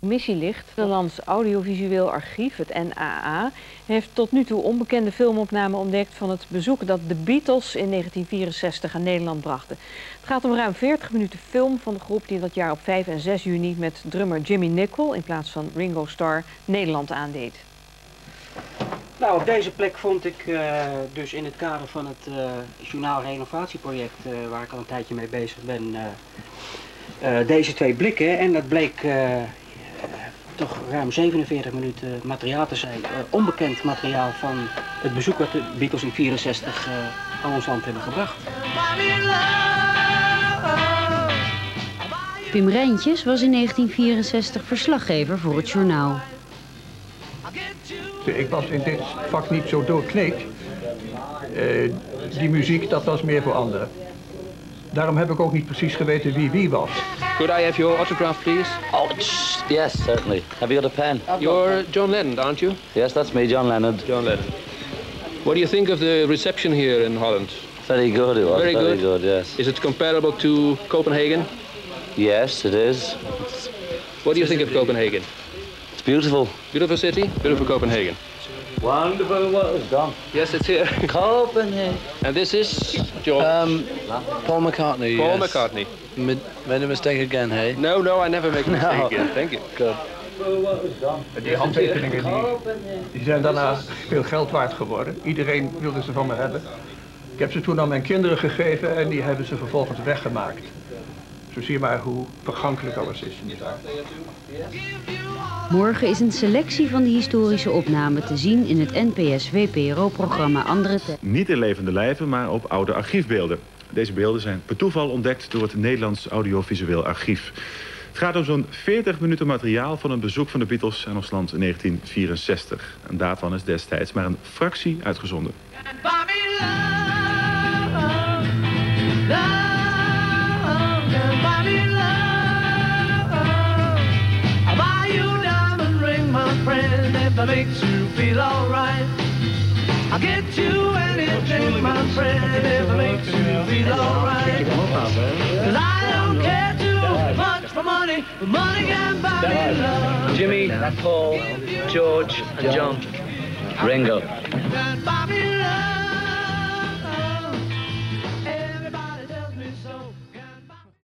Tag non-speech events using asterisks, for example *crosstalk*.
Missielicht, het Nederlands Audiovisueel Archief, het NAA, heeft tot nu toe onbekende filmopnamen ontdekt van het bezoek dat de Beatles in 1964 aan Nederland brachten. Het gaat om ruim 40 minuten film van de groep die dat jaar op 5 en 6 juni met drummer Jimmy Nicol in plaats van Ringo Starr Nederland aandeed. Nou, op deze plek vond ik uh, dus in het kader van het uh, journaal renovatieproject, uh, waar ik al een tijdje mee bezig ben, deze twee blikken. En dat bleek toch ruim 47 minuten materiaal te zijn. onbekend materiaal van het bezoek wat de Beatles in 64 aan ons land hebben gebracht. Pim Rijntjes was in 1964 verslaggever voor het journaal. Ik was in dit vak niet zo doorkneed. Uh, die muziek, dat was meer voor anderen. Daarom heb ik ook niet precies geweten wie wie was. Could I have your autograph, please? Oh, yes, certainly. Have you got a pen? You're John Lennon, aren't you? Yes, that's me, John Lennon. John Lennon. What do you think of the reception here in Holland? Very good, it was. Very, Very good. good, yes. Is it comparable to Copenhagen? Yes, it is. What do you think of Copenhagen? It's beautiful. Beautiful city, beautiful Copenhagen. Wonderful what was done. Yes, it's here. *laughs* Copenhagen. And this is John. Um, Paul McCartney. Paul yes. McCartney. Made, made a mistake again, hey? No, no, I never make a *laughs* mistake No. again. Thank you. Good. Die handtekeningen die, die zijn daarna veel geld waard geworden. Iedereen wilde ze van me hebben. Ik heb ze toen aan mijn kinderen gegeven en die hebben ze vervolgens weggemaakt. Zo zie je maar hoe vergankelijk alles is. Morgen is een selectie van de historische opnamen te zien in het NPS-WPRO-programma Andere Tijden. Niet in levende lijven, maar op oude archiefbeelden. Deze beelden zijn per toeval ontdekt door het Nederlands Audiovisueel Archief. Het gaat om zo'n 40 minuten materiaal van een bezoek van de Beatles aan ons land in 1964. En daarvan is destijds maar een fractie uitgezonden. That makes you feel alright. I'll get you anything, my friend, if it makes you feel alright. Cause I don't care too much for money, but money can buy me love. Jimmy, Paul, George, and John. Ringo.